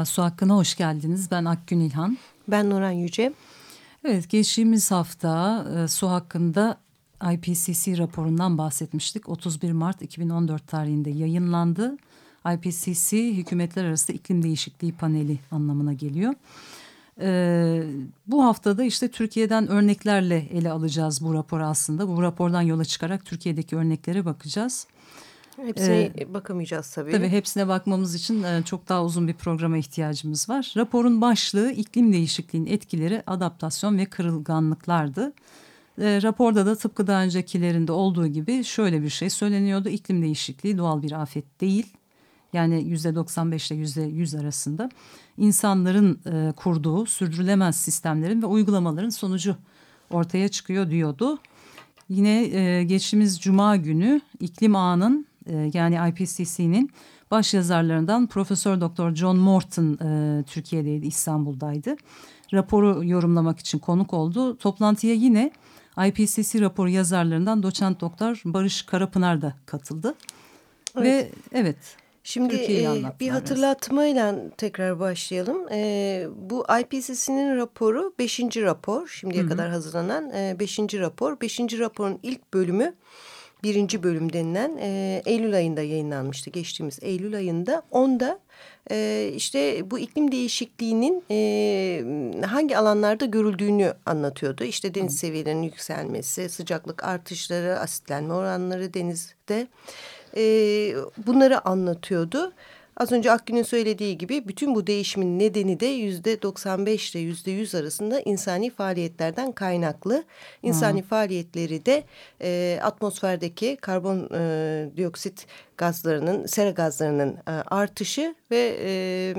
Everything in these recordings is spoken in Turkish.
Merhaba, Su Hakkı'na hoş geldiniz. Ben Akgün İlhan. Ben Nuran Yüce. Evet, geçtiğimiz hafta e, su hakkında IPCC raporundan bahsetmiştik. 31 Mart 2014 tarihinde yayınlandı. IPCC Hükümetler Arası İklim Değişikliği Paneli anlamına geliyor. Ee, bu haftada işte Türkiye'den örneklerle ele alacağız bu raporu aslında. Bu rapordan yola çıkarak Türkiye'deki örneklere bakacağız. Hepsine ee, bakamayacağız tabii. Tabii hepsine bakmamız için e, çok daha uzun bir programa ihtiyacımız var. Raporun başlığı iklim değişikliğinin etkileri, adaptasyon ve kırılganlıklardı. E, raporda da tıpkı daha öncekilerinde olduğu gibi şöyle bir şey söyleniyordu. İklim değişikliği doğal bir afet değil. Yani yüzde 95 ile yüzde 100 arasında insanların e, kurduğu sürdürülemez sistemlerin ve uygulamaların sonucu ortaya çıkıyor diyordu. Yine e, geçtiğimiz cuma günü iklim ağının e, yani IPCC'nin baş yazarlarından Profesör Doktor John Morton e, Türkiye'deydi, İstanbul'daydı. Raporu yorumlamak için konuk oldu. Toplantıya yine IPCC raporu yazarlarından doçent doktor Barış Karapınar da katıldı. Evet. Ve evet Şimdi e, bir hatırlatmayla tekrar başlayalım. E, bu IPCC'nin raporu beşinci rapor. Şimdiye Hı -hı. kadar hazırlanan e, beşinci rapor. Beşinci raporun ilk bölümü birinci bölüm denilen e, Eylül ayında yayınlanmıştı. Geçtiğimiz Eylül ayında. Onda e, işte bu iklim değişikliğinin e, hangi alanlarda görüldüğünü anlatıyordu. İşte deniz seviyelerinin yükselmesi, sıcaklık artışları, asitlenme oranları denizde e, bunları anlatıyordu. Az önce Akgün'ün söylediği gibi bütün bu değişimin nedeni de yüzde 95 ile yüzde 100 arasında insani faaliyetlerden kaynaklı. İnsani hmm. faaliyetleri de e, atmosferdeki karbon e, dioksit gazlarının, sera gazlarının e, artışı ve... E,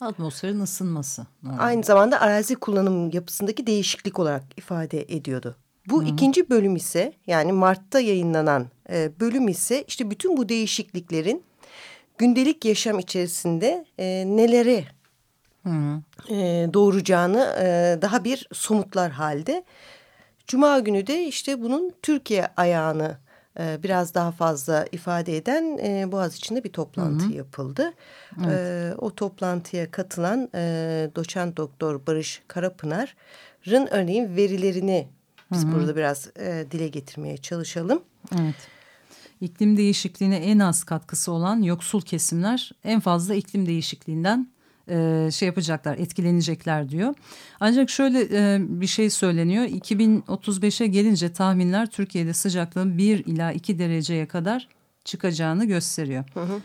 Atmosferin ısınması. Evet. Aynı zamanda arazi kullanım yapısındaki değişiklik olarak ifade ediyordu. Bu Hı -hı. ikinci bölüm ise yani Mart'ta yayınlanan e, bölüm ise işte bütün bu değişikliklerin gündelik yaşam içerisinde e, neleri e, doğuracağını e, daha bir somutlar halde. Cuma günü de işte bunun Türkiye ayağını e, biraz daha fazla ifade eden e, Boğaziçi'nde bir toplantı hı hı. yapıldı. Evet. E, o toplantıya katılan e, doçent doktor Barış Karapınar'ın örneğin verilerini biz hı hı. burada biraz e, dile getirmeye çalışalım. Evet iklim değişikliğine en az katkısı olan yoksul kesimler en fazla iklim değişikliğinden e, şey yapacaklar, etkilenecekler diyor. Ancak şöyle e, bir şey söyleniyor. 2035'e gelince tahminler Türkiye'de sıcaklığın 1 ila 2 dereceye kadar çıkacağını gösteriyor. Hı hı.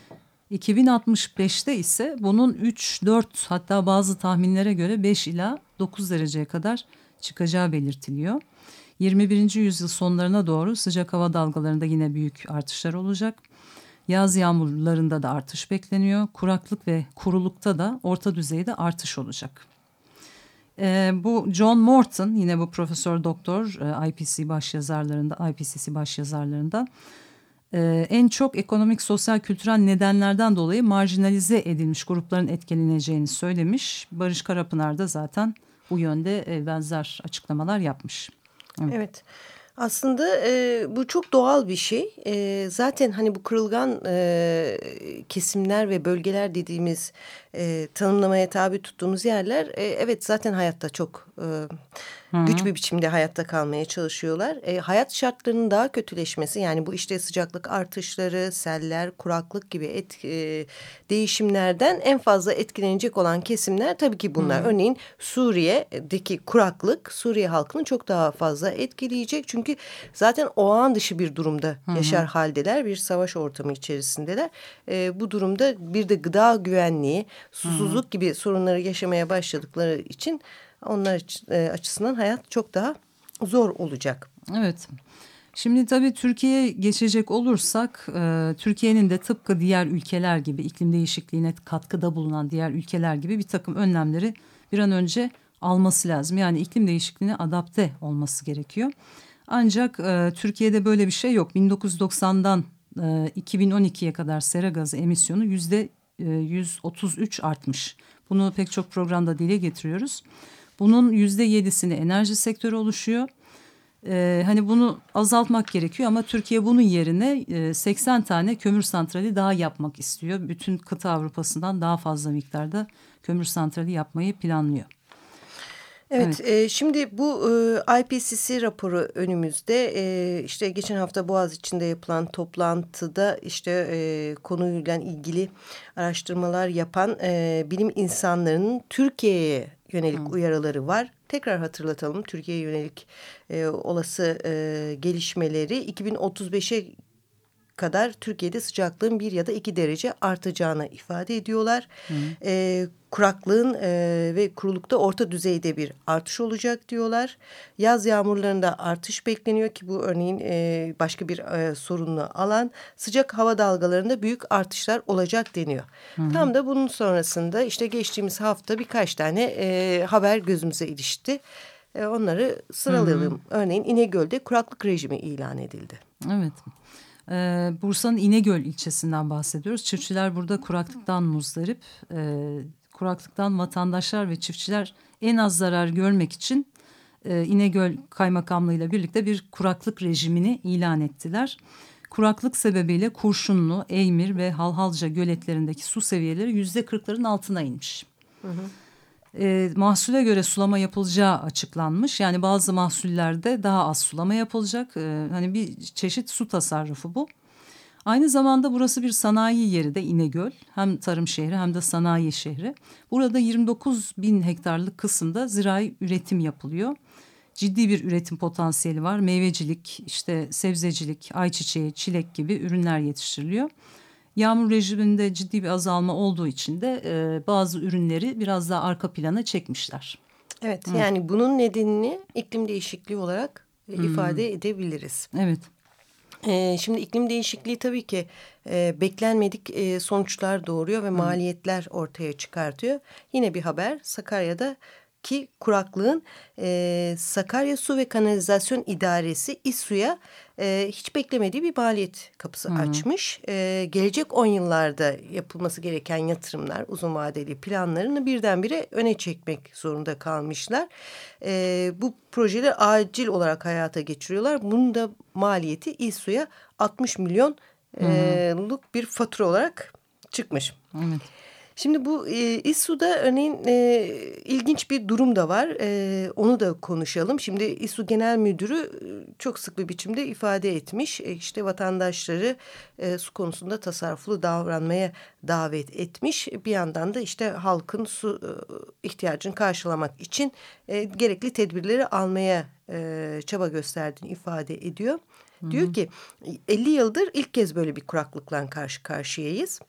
2065'te ise bunun 3-4 hatta bazı tahminlere göre 5 ila 9 dereceye kadar çıkacağı belirtiliyor. 21. yüzyıl sonlarına doğru sıcak hava dalgalarında yine büyük artışlar olacak. Yaz yağmurlarında da artış bekleniyor. Kuraklık ve kurulukta da orta düzeyde artış olacak. E, bu John Morton yine bu profesör doktor e, IPCC başyazarlarında IPCC başyazarlarında e, en çok ekonomik, sosyal, kültürel nedenlerden dolayı marjinalize edilmiş grupların etkileneceğini söylemiş. Barış Karapınar da zaten bu yönde e, benzer açıklamalar yapmış. Evet. evet. Aslında e, bu çok doğal bir şey. E, zaten hani bu kırılgan e, kesimler ve bölgeler dediğimiz e, tanımlamaya tabi tuttuğumuz yerler e, evet zaten hayatta çok e, Hı güç bir biçimde hayatta kalmaya çalışıyorlar. E, hayat şartlarının daha kötüleşmesi yani bu işte sıcaklık artışları, seller, kuraklık gibi et, e, değişimlerden en fazla etkilenecek olan kesimler tabii ki bunlar. Hı Örneğin Suriye'deki kuraklık Suriye halkını çok daha fazla etkileyecek. Çünkü zaten o an dışı bir durumda Hı yaşar haldeler. Bir savaş ortamı içerisindeler. E, bu durumda bir de gıda güvenliği, susuzluk Hı gibi sorunları yaşamaya başladıkları için onlar e, açısından hayat çok daha zor olacak. Evet. Şimdi tabii Türkiye'ye geçecek olursak e, Türkiye'nin de tıpkı diğer ülkeler gibi iklim değişikliğine katkıda bulunan diğer ülkeler gibi bir takım önlemleri bir an önce alması lazım. Yani iklim değişikliğine adapte olması gerekiyor. Ancak e, Türkiye'de böyle bir şey yok. 1990'dan e, 2012'ye kadar sera gazı emisyonu yüzde 133 e, artmış. Bunu pek çok programda dile getiriyoruz. Bunun yüzde yedisini enerji sektörü oluşuyor. Ee, hani bunu azaltmak gerekiyor ama Türkiye bunun yerine e, 80 tane kömür santrali daha yapmak istiyor. Bütün kıta Avrupa'sından daha fazla miktarda kömür santrali yapmayı planlıyor. Evet, evet. E, şimdi bu e, IPCC raporu önümüzde e, işte geçen hafta Boğaz içinde yapılan toplantıda işte e, konuyla ilgili araştırmalar yapan e, bilim insanlarının Türkiye'ye yönelik Hı. uyarıları var. Tekrar hatırlatalım Türkiye'ye yönelik e, olası e, gelişmeleri 2035'e kadar Türkiye'de sıcaklığın bir ya da iki derece artacağını ifade ediyorlar. Hı. E, kuraklığın e, ve kurulukta orta düzeyde bir artış olacak diyorlar. Yaz yağmurlarında artış bekleniyor ki bu örneğin e, başka bir e, sorunlu alan. Sıcak hava dalgalarında büyük artışlar olacak deniyor. Hı. Tam da bunun sonrasında işte geçtiğimiz hafta birkaç tane e, haber gözümüze ilişti. E, onları sıralayalım. Hı hı. Örneğin İnegöl'de kuraklık rejimi ilan edildi. Evet. Ee, Bursa'nın İnegöl ilçesinden bahsediyoruz. Çiftçiler burada kuraklıktan muzdarip. Ee, kuraklıktan vatandaşlar ve çiftçiler en az zarar görmek için e, İnegöl Kaymakamlığı ile birlikte bir kuraklık rejimini ilan ettiler. Kuraklık sebebiyle Kurşunlu, Eymir ve Halhalca göletlerindeki su seviyeleri yüzde kırkların altına inmiş. Hı hı e, mahsule göre sulama yapılacağı açıklanmış. Yani bazı mahsullerde daha az sulama yapılacak. E, hani bir çeşit su tasarrufu bu. Aynı zamanda burası bir sanayi yeri de İnegöl. Hem tarım şehri hem de sanayi şehri. Burada 29 bin hektarlık kısımda zirai üretim yapılıyor. Ciddi bir üretim potansiyeli var. Meyvecilik, işte sebzecilik, ayçiçeği, çilek gibi ürünler yetiştiriliyor. Yağmur rejiminde ciddi bir azalma olduğu için de e, bazı ürünleri biraz daha arka plana çekmişler. Evet Hı. yani bunun nedenini iklim değişikliği olarak e, hmm. ifade edebiliriz. Evet. Ee, şimdi iklim değişikliği tabii ki e, beklenmedik e, sonuçlar doğuruyor ve maliyetler ortaya çıkartıyor. Yine bir haber Sakarya'da ki kuraklığın e, Sakarya Su ve Kanalizasyon İdaresi İSSU'ya e, hiç beklemediği bir maliyet kapısı Hı -hı. açmış. E, gelecek on yıllarda yapılması gereken yatırımlar, uzun vadeli planlarını birdenbire öne çekmek zorunda kalmışlar. E, bu projeleri acil olarak hayata geçiriyorlar. Bunun da maliyeti İSSU'ya 60 milyon e, luk bir fatura olarak çıkmış. Evet. Şimdi bu e, İSSU'da örneğin e, ilginç bir durum da var. E, onu da konuşalım. Şimdi İSSU Genel Müdürü e, çok sık bir biçimde ifade etmiş. E, işte vatandaşları e, su konusunda tasarruflu davranmaya davet etmiş. Bir yandan da işte halkın su e, ihtiyacını karşılamak için e, gerekli tedbirleri almaya e, çaba gösterdiğini ifade ediyor. Hı -hı. Diyor ki 50 yıldır ilk kez böyle bir kuraklıkla karşı karşıyayız.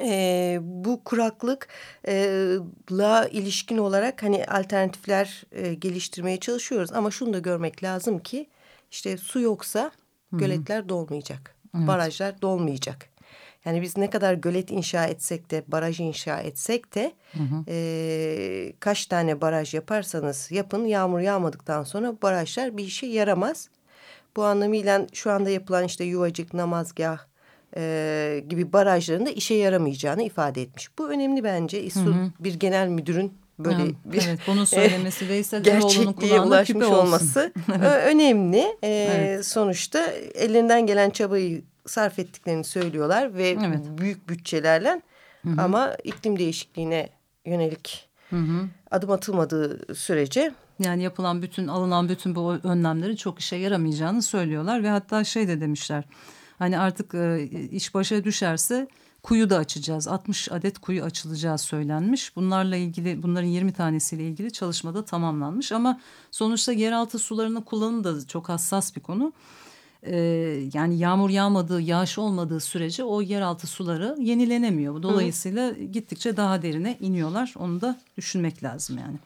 E, bu kuraklıkla e, ilişkin olarak hani alternatifler e, geliştirmeye çalışıyoruz. Ama şunu da görmek lazım ki işte su yoksa göletler dolmayacak. Evet. Barajlar dolmayacak. Yani biz ne kadar gölet inşa etsek de baraj inşa etsek de hı hı. E, kaç tane baraj yaparsanız yapın yağmur yağmadıktan sonra barajlar bir işe yaramaz. Bu anlamıyla şu anda yapılan işte yuvacık, namazgah, e, gibi barajların da işe yaramayacağını ifade etmiş. Bu önemli bence. İSU hı hı. bir genel müdürün böyle ha, bir evet, bunu söylemesi Veysel gerçekliğe ulaşmış olması önemli. E, evet. Sonuçta ellerinden gelen çabayı sarf ettiklerini söylüyorlar ve evet. büyük bütçelerle hı hı. ama iklim değişikliğine yönelik hı hı. adım atılmadığı sürece yani yapılan bütün alınan bütün bu önlemlerin çok işe yaramayacağını söylüyorlar ve hatta şey de demişler Hani artık e, iş başa düşerse kuyu da açacağız. 60 adet kuyu açılacağı söylenmiş. Bunlarla ilgili bunların 20 tanesiyle ilgili çalışmada tamamlanmış. Ama sonuçta yeraltı sularının kullanımı da çok hassas bir konu. Ee, yani yağmur yağmadığı, yağış olmadığı sürece o yeraltı suları yenilenemiyor. Dolayısıyla Hı. gittikçe daha derine iniyorlar. Onu da düşünmek lazım yani.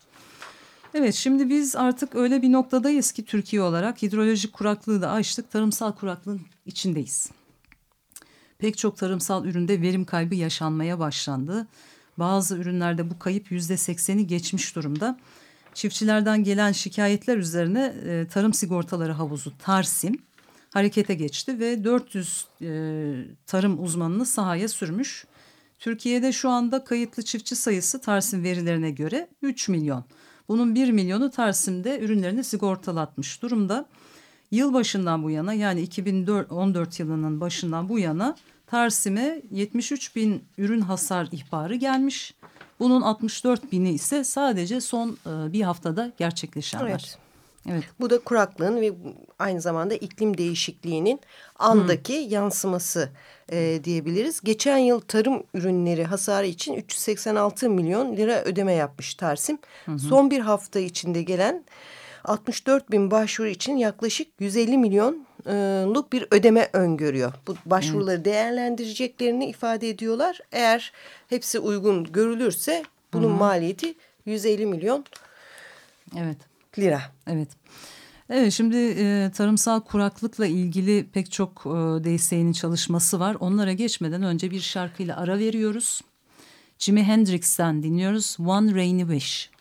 Evet şimdi biz artık öyle bir noktadayız ki Türkiye olarak hidrolojik kuraklığı da aştık. Tarımsal kuraklığın içindeyiz. Pek çok tarımsal üründe verim kaybı yaşanmaya başlandı. Bazı ürünlerde bu kayıp yüzde sekseni geçmiş durumda. Çiftçilerden gelen şikayetler üzerine e, tarım sigortaları havuzu Tarsim harekete geçti ve 400 e, tarım uzmanını sahaya sürmüş. Türkiye'de şu anda kayıtlı çiftçi sayısı Tarsim verilerine göre 3 milyon. Bunun 1 milyonu Tarsim'de ürünlerini sigortalatmış durumda. Yılbaşından bu yana yani 2014 yılının başından bu yana Tarsim'e 73 bin ürün hasar ihbarı gelmiş. Bunun 64 bini ise sadece son e, bir haftada gerçekleşenler. Evet. Evet. Bu da kuraklığın ve aynı zamanda iklim değişikliğinin andaki hmm. yansıması e, diyebiliriz. Geçen yıl tarım ürünleri hasarı için 386 milyon lira ödeme yapmış Tarsim. Hı Son bir hafta içinde gelen 64 bin başvuru için yaklaşık 150 milyonluk bir ödeme öngörüyor. Bu başvuruları evet. değerlendireceklerini ifade ediyorlar. Eğer hepsi uygun görülürse bunun Hı -hı. maliyeti 150 milyon evet. Lira. Evet. Evet şimdi e, tarımsal kuraklıkla ilgili pek çok e, DSE'nin çalışması var. Onlara geçmeden önce bir şarkıyla ara veriyoruz. Jimi Hendrix'ten dinliyoruz One Rainy Wish.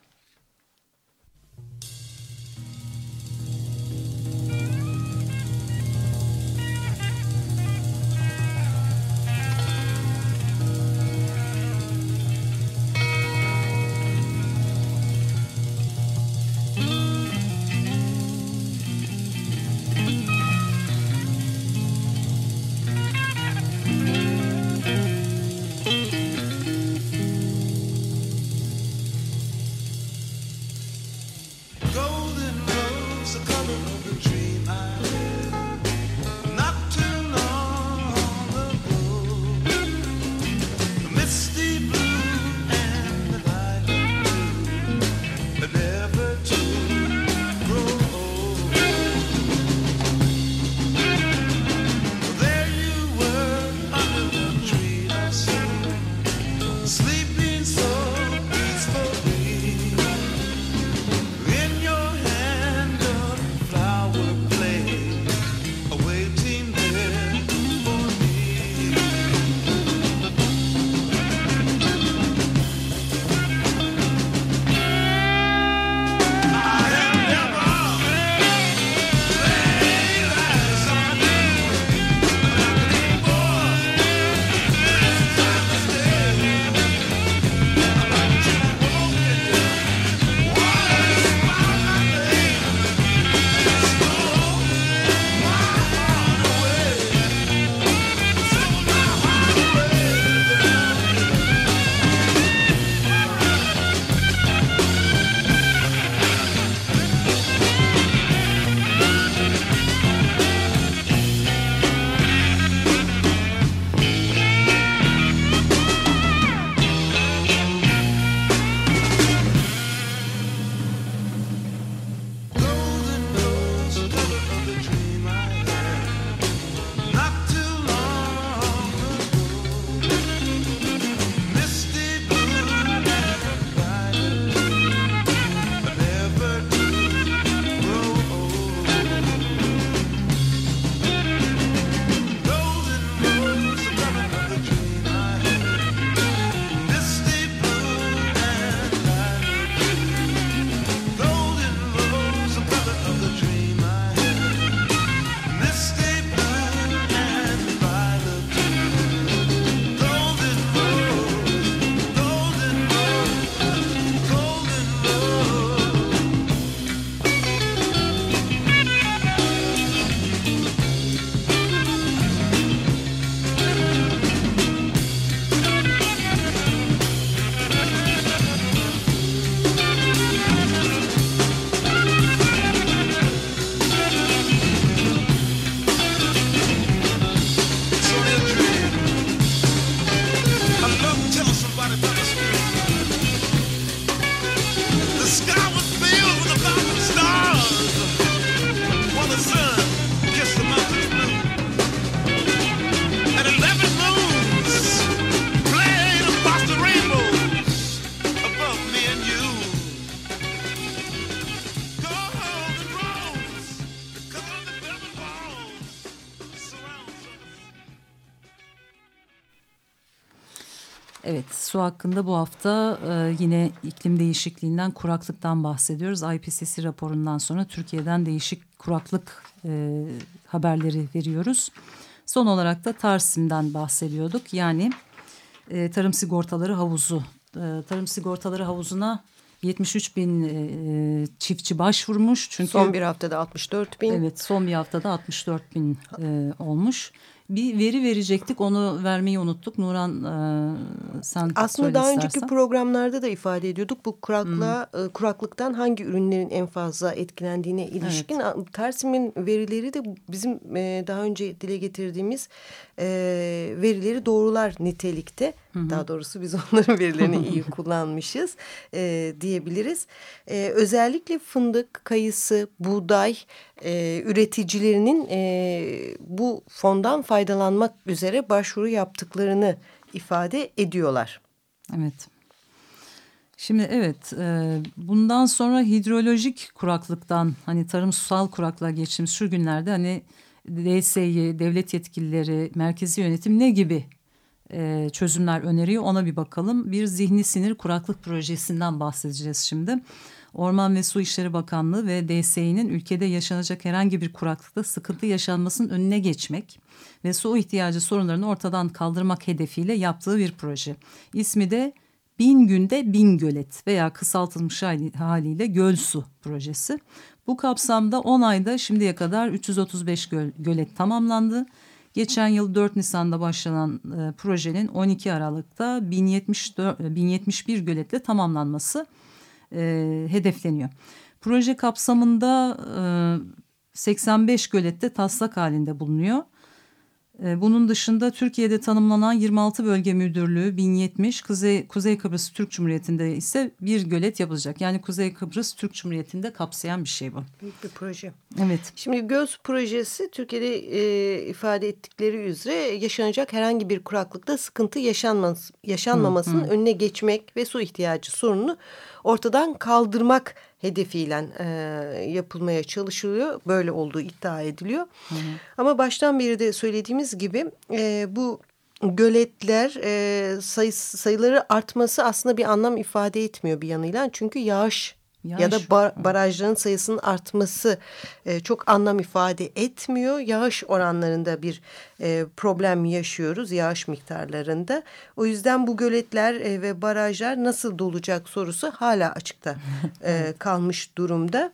Hakkında bu hafta e, yine iklim değişikliğinden, kuraklıktan bahsediyoruz. IPCC raporundan sonra Türkiye'den değişik kuraklık e, haberleri veriyoruz. Son olarak da Tarsim'den bahsediyorduk. Yani e, tarım sigortaları havuzu. E, tarım sigortaları havuzuna 73 bin e, çiftçi başvurmuş. Çünkü son bir haftada 64 bin. Evet son bir haftada 64 bin e, olmuş bir veri verecektik onu vermeyi unuttuk. Nuran e, sen Aslında daha istersen. önceki programlarda da ifade ediyorduk. Bu kuraklığa, hmm. e, kuraklıktan hangi ürünlerin en fazla etkilendiğine ilişkin. Evet. Tersim'in verileri de bizim e, daha önce dile getirdiğimiz e, verileri doğrular nitelikte. Hı Daha doğrusu biz onların verilerini iyi kullanmışız e, diyebiliriz. E, özellikle fındık, kayısı, buğday e, üreticilerinin e, bu fondan faydalanmak üzere başvuru yaptıklarını ifade ediyorlar. Evet. Şimdi evet e, bundan sonra hidrolojik kuraklıktan hani tarımsal kuraklığa geçtiğimiz şu günlerde hani DSİ, devlet yetkilileri, merkezi yönetim ne gibi e, çözümler öneriyor ona bir bakalım. Bir zihni sinir kuraklık projesinden bahsedeceğiz şimdi. Orman ve Su İşleri Bakanlığı ve DSİ'nin ülkede yaşanacak herhangi bir kuraklıkta sıkıntı yaşanmasının önüne geçmek ve su ihtiyacı sorunlarını ortadan kaldırmak hedefiyle yaptığı bir proje. İsmi de Bin Günde Bin Gölet veya kısaltılmış haliyle Göl Su projesi. Bu kapsamda 10 ayda şimdiye kadar 335 göl, gölet tamamlandı. Geçen yıl 4 Nisan'da başlanan e, projenin 12 Aralık'ta 1074, 1071 göletle tamamlanması e, hedefleniyor. Proje kapsamında e, 85 gölette taslak halinde bulunuyor. Ee, bunun dışında Türkiye'de tanımlanan 26 bölge müdürlüğü 1070, Kuzey, Kuzey Kıbrıs Türk Cumhuriyeti'nde ise bir gölet yapılacak. Yani Kuzey Kıbrıs Türk Cumhuriyeti'nde kapsayan bir şey bu. Büyük bir proje. Evet. Şimdi göz projesi Türkiye'de e, ifade ettikleri üzere yaşanacak herhangi bir kuraklıkta sıkıntı yaşanması, yaşanmamasının hı, hı. önüne geçmek ve su ihtiyacı sorununu ortadan kaldırmak hedefiyle e, yapılmaya çalışılıyor. Böyle olduğu iddia ediliyor. Hı hı. Ama baştan beri de söylediğimiz gibi e, bu göletler e, sayısı, sayıları artması aslında bir anlam ifade etmiyor bir yanıyla. Çünkü yağış Yağış. ya da bar, barajların sayısının artması e, çok anlam ifade etmiyor. Yağış oranlarında bir e, problem yaşıyoruz yağış miktarlarında. O yüzden bu göletler e, ve barajlar nasıl dolacak sorusu hala açıkta e, kalmış durumda.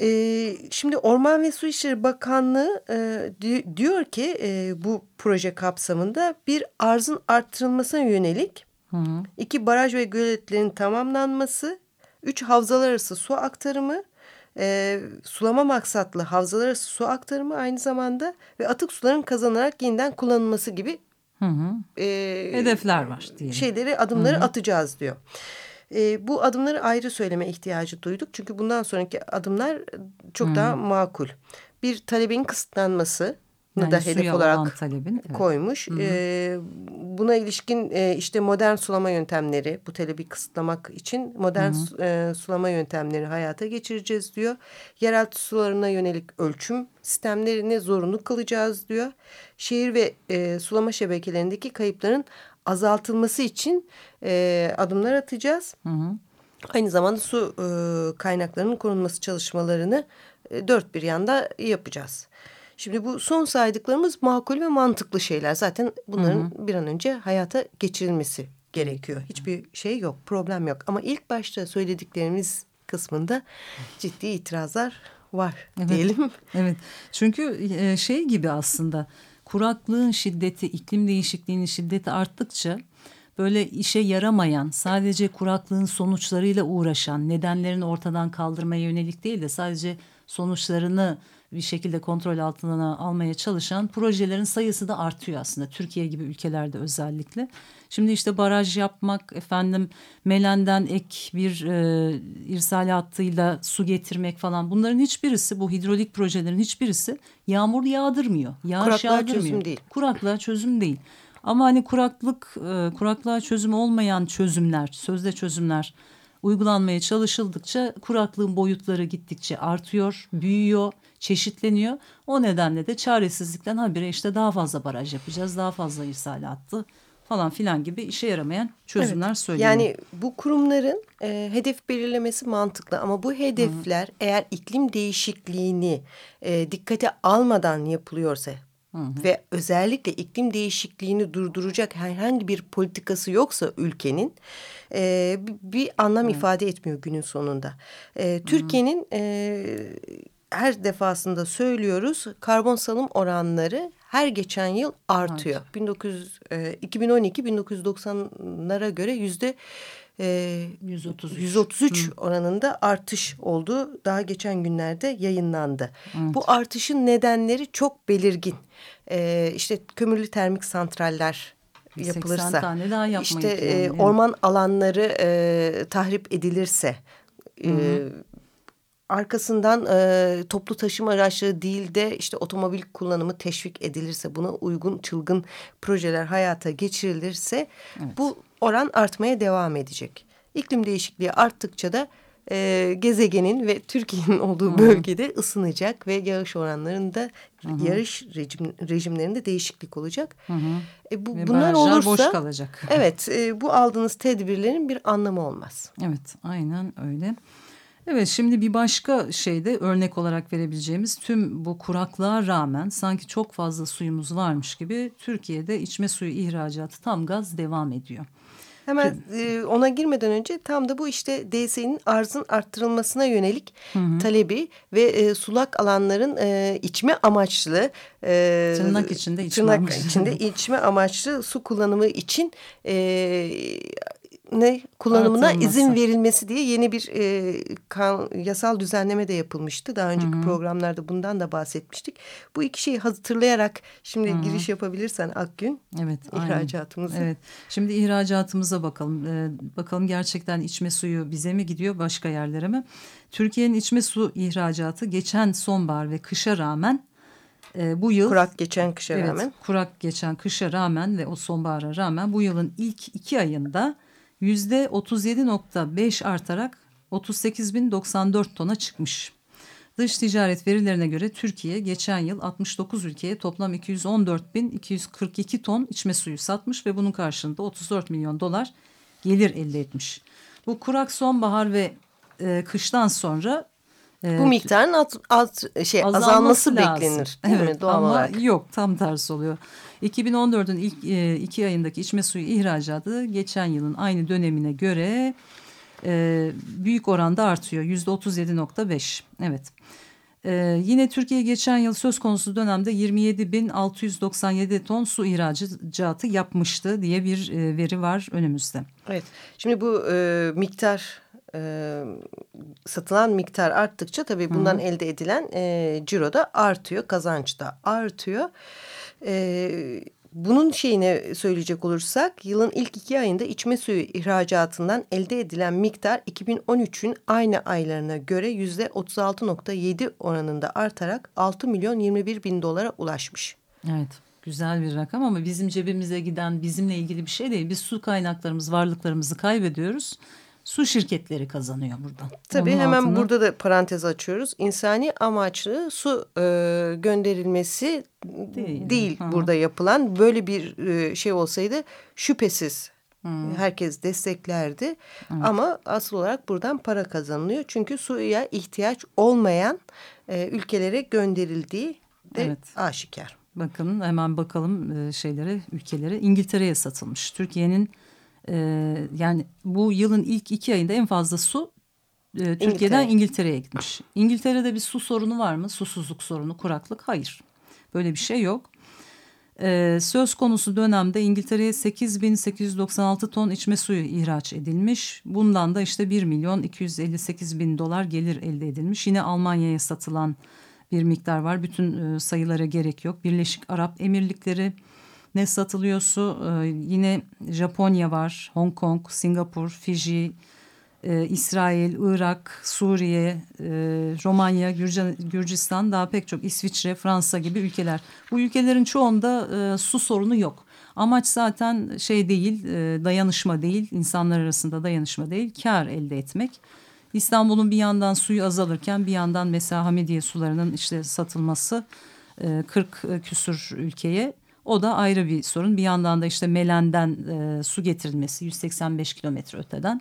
E, şimdi Orman ve Su İşleri Bakanlığı e, diyor ki e, bu proje kapsamında bir arzın arttırılmasına yönelik hı. iki baraj ve göletlerin tamamlanması Üç havzalar arası su aktarımı, e, sulama maksatlı havzalar arası su aktarımı aynı zamanda ve atık suların kazanarak yeniden kullanılması gibi hı hı. E, hedefler var diyelim. Şeyleri adımları hı hı. atacağız diyor. E, bu adımları ayrı söyleme ihtiyacı duyduk. Çünkü bundan sonraki adımlar çok hı. daha makul. Bir talebin kısıtlanması yani da hedef olarak talebin, evet. koymuş. Hı hı. E, buna ilişkin e, işte modern sulama yöntemleri bu talebi kısıtlamak için modern hı hı. E, sulama yöntemleri hayata geçireceğiz diyor. Yeraltı sularına yönelik ölçüm sistemlerini zorunlu kılacağız diyor. Şehir ve e, sulama şebekelerindeki kayıpların azaltılması için e, adımlar atacağız. Hı hı. Aynı zamanda su e, kaynaklarının korunması çalışmalarını e, dört bir yanda yapacağız. Şimdi bu son saydıklarımız makul ve mantıklı şeyler. Zaten bunların hı hı. bir an önce hayata geçirilmesi gerekiyor. Hiçbir şey yok, problem yok. Ama ilk başta söylediklerimiz kısmında ciddi itirazlar var evet. diyelim. Evet. Çünkü e, şey gibi aslında kuraklığın şiddeti, iklim değişikliğinin şiddeti arttıkça böyle işe yaramayan, sadece kuraklığın sonuçlarıyla uğraşan, nedenlerini ortadan kaldırmaya yönelik değil de sadece sonuçlarını bir şekilde kontrol altına almaya çalışan projelerin sayısı da artıyor aslında. Türkiye gibi ülkelerde özellikle. Şimdi işte baraj yapmak, efendim Melen'den ek bir e, irsal hattıyla su getirmek falan bunların hiçbirisi bu hidrolik projelerin hiçbirisi yağmur yağdırmıyor. Yağış Kuraklığa yağdırmıyor. çözüm değil. Kuraklığa çözüm değil. Ama hani kuraklık, e, kuraklığa çözüm olmayan çözümler, sözde çözümler uygulanmaya çalışıldıkça kuraklığın boyutları gittikçe artıyor, büyüyor çeşitleniyor. O nedenle de çaresizlikten habire işte daha fazla baraj yapacağız, daha fazla irsal hattı falan filan gibi işe yaramayan çözümler evet. söyleniyor. Yani bu kurumların e, hedef belirlemesi mantıklı ama bu hedefler Hı. eğer iklim değişikliğini e, dikkate almadan yapılıyorsa Hı hı. Ve özellikle iklim değişikliğini durduracak herhangi bir politikası yoksa ülkenin e, bir anlam hı. ifade etmiyor günün sonunda. E, Türkiye'nin e, her defasında söylüyoruz karbon salım oranları her geçen yıl artıyor. Evet. 1900 e, 2012 1990'lara göre yüzde e, 133, 133 Hı. oranında artış oldu. Daha geçen günlerde yayınlandı. Evet. Bu artışın nedenleri çok belirgin. E, işte kömürlü termik santraller yapılırsa, tane daha işte e, orman alanları e, tahrip edilirse, Hı -hı. E, arkasından e, toplu taşıma araçları değil de işte otomobil kullanımı teşvik edilirse buna uygun çılgın projeler hayata geçirilirse evet. bu oran artmaya devam edecek. İklim değişikliği arttıkça da e, gezegenin ve Türkiye'nin olduğu Hı. bölgede ısınacak ve yağış oranlarında Hı. yağış rejim, rejimlerinde değişiklik olacak. Hı. E, bu, ve bunlar olursa boş kalacak. Evet e, bu aldığınız tedbirlerin bir anlamı olmaz. Evet aynen öyle. Evet şimdi bir başka şeyde örnek olarak verebileceğimiz tüm bu kuraklığa rağmen sanki çok fazla suyumuz varmış gibi Türkiye'de içme suyu ihracatı tam gaz devam ediyor. Hemen e, ona girmeden önce tam da bu işte DSE'nin arzın arttırılmasına yönelik hı hı. talebi ve e, sulak alanların e, içme amaçlı e, tırnak içinde içme tırnak amaçlı. içinde içme amaçlı su kullanımı için e, ne kullanımına Artılması. izin verilmesi diye yeni bir e, kan, yasal düzenleme de yapılmıştı. Daha önceki Hı -hı. programlarda bundan da bahsetmiştik. Bu iki şeyi hatırlayarak şimdi Hı -hı. giriş yapabilirsen Akgün. Evet. ihracatımızı. Evet. Şimdi ihracatımıza bakalım. Ee, bakalım gerçekten içme suyu bize mi gidiyor başka yerlere mi? Türkiye'nin içme su ihracatı geçen sonbahar ve kışa rağmen e, bu yıl kurak geçen kışa evet, rağmen kurak geçen kışa rağmen ve o sonbahara rağmen bu yılın ilk iki ayında %37.5 artarak 38.094 tona çıkmış. Dış ticaret verilerine göre Türkiye geçen yıl 69 ülkeye toplam 214.242 ton içme suyu satmış ve bunun karşılığında 34 milyon dolar gelir elde etmiş. Bu kurak sonbahar ve e, kıştan sonra e, bu miktarın alt, alt, şey azalması, azalması beklenir değil evet, mi doğal ama olarak? Yok tam tersi oluyor. 2014'ün ilk e, iki ayındaki içme suyu ihracatı geçen yılın aynı dönemine göre e, büyük oranda artıyor. Yüzde 37.5 evet. Ee, yine Türkiye geçen yıl söz konusu dönemde 27.697 ton su ihracatı yapmıştı diye bir e, veri var önümüzde. Evet şimdi bu e, miktar e, satılan miktar arttıkça tabii bundan Hı -hı. elde edilen e, ciro da artıyor kazanç da artıyor. E, bunun şeyine söyleyecek olursak yılın ilk iki ayında içme suyu ihracatından elde edilen miktar 2013'ün aynı aylarına göre yüzde 36.7 oranında artarak 6 milyon 21 bin dolara ulaşmış. Evet güzel bir rakam ama bizim cebimize giden bizimle ilgili bir şey değil. Biz su kaynaklarımız varlıklarımızı kaybediyoruz su şirketleri kazanıyor buradan. Tabii Onun hemen altına... burada da parantez açıyoruz. İnsani amaçlı su e, gönderilmesi değil, değil burada yapılan. Böyle bir e, şey olsaydı şüphesiz Hmm. Herkes desteklerdi evet. ama asıl olarak buradan para kazanılıyor. Çünkü suya ihtiyaç olmayan e, ülkelere gönderildiği de evet. aşikar. Bakın hemen bakalım e, şeylere ülkelere İngiltere'ye satılmış. Türkiye'nin e, yani bu yılın ilk iki ayında en fazla su e, Türkiye'den İngiltere'ye gitmiş. İngiltere'de bir su sorunu var mı? Susuzluk sorunu, kuraklık? Hayır. Böyle bir şey yok. Ee, söz konusu dönemde İngiltere'ye 8896 ton içme suyu ihraç edilmiş. Bundan da işte 1 milyon 258 bin dolar gelir elde edilmiş. Yine Almanya'ya satılan bir miktar var. Bütün e, sayılara gerek yok. Birleşik Arap Emirlikleri, ne satılıyor su. E, yine Japonya var, Hong Kong, Singapur, Fiji, e, İsrail, Irak, Suriye, e, Romanya, Gürcan, Gürcistan daha pek çok İsviçre, Fransa gibi ülkeler. Bu ülkelerin çoğunda e, su sorunu yok. Amaç zaten şey değil, e, dayanışma değil, insanlar arasında dayanışma değil, kar elde etmek. İstanbul'un bir yandan suyu azalırken bir yandan mesela Hamidiye sularının işte satılması e, 40 küsur ülkeye O da ayrı bir sorun. Bir yandan da işte Melen'den e, su getirilmesi 185 kilometre öteden.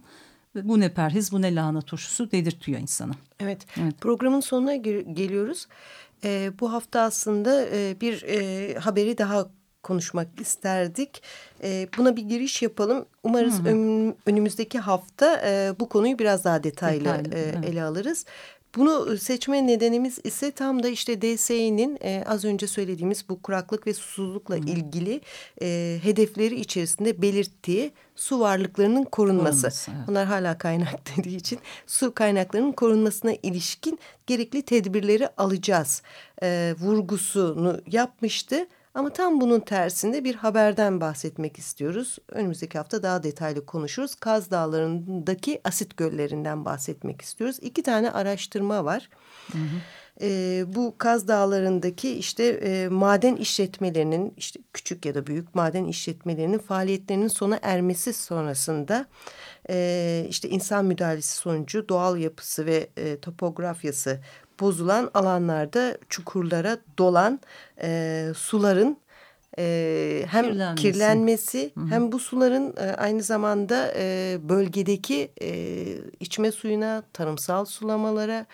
Bu ne perhiz bu ne lahana turşusu dedirtiyor insanı. Evet, evet. programın sonuna geliyoruz. E, bu hafta aslında e, bir e, haberi daha konuşmak isterdik. E, buna bir giriş yapalım. Umarız hı hı. Ön, önümüzdeki hafta e, bu konuyu biraz daha detaylı, detaylı e, evet. ele alırız. Bunu seçme nedenimiz ise tam da işte DSE'nin e, az önce söylediğimiz bu kuraklık ve susuzlukla Hı. ilgili e, hedefleri içerisinde belirttiği su varlıklarının korunması. korunması evet. Bunlar hala kaynak dediği için su kaynaklarının korunmasına ilişkin gerekli tedbirleri alacağız e, vurgusunu yapmıştı. Ama tam bunun tersinde bir haberden bahsetmek istiyoruz. Önümüzdeki hafta daha detaylı konuşuruz. Kaz Dağları'ndaki asit göllerinden bahsetmek istiyoruz. İki tane araştırma var. Hı hı. E, bu Kaz Dağları'ndaki işte e, maden işletmelerinin işte küçük ya da büyük maden işletmelerinin faaliyetlerinin sona ermesi sonrasında e, işte insan müdahalesi sonucu doğal yapısı ve e, topografyası bozulan alanlarda çukurlara dolan e, suların e, hem kirlenmesi, kirlenmesi Hı -hı. hem bu suların e, aynı zamanda e, bölgedeki e, içme suyuna, tarımsal sulamalara,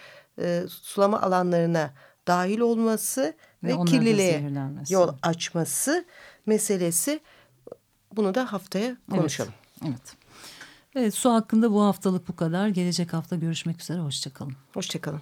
e, sulama alanlarına dahil olması ve, ve kirliliğe yol açması meselesi. Bunu da haftaya konuşalım. Evet. evet. Evet su hakkında bu haftalık bu kadar. Gelecek hafta görüşmek üzere. Hoşçakalın. Hoşçakalın.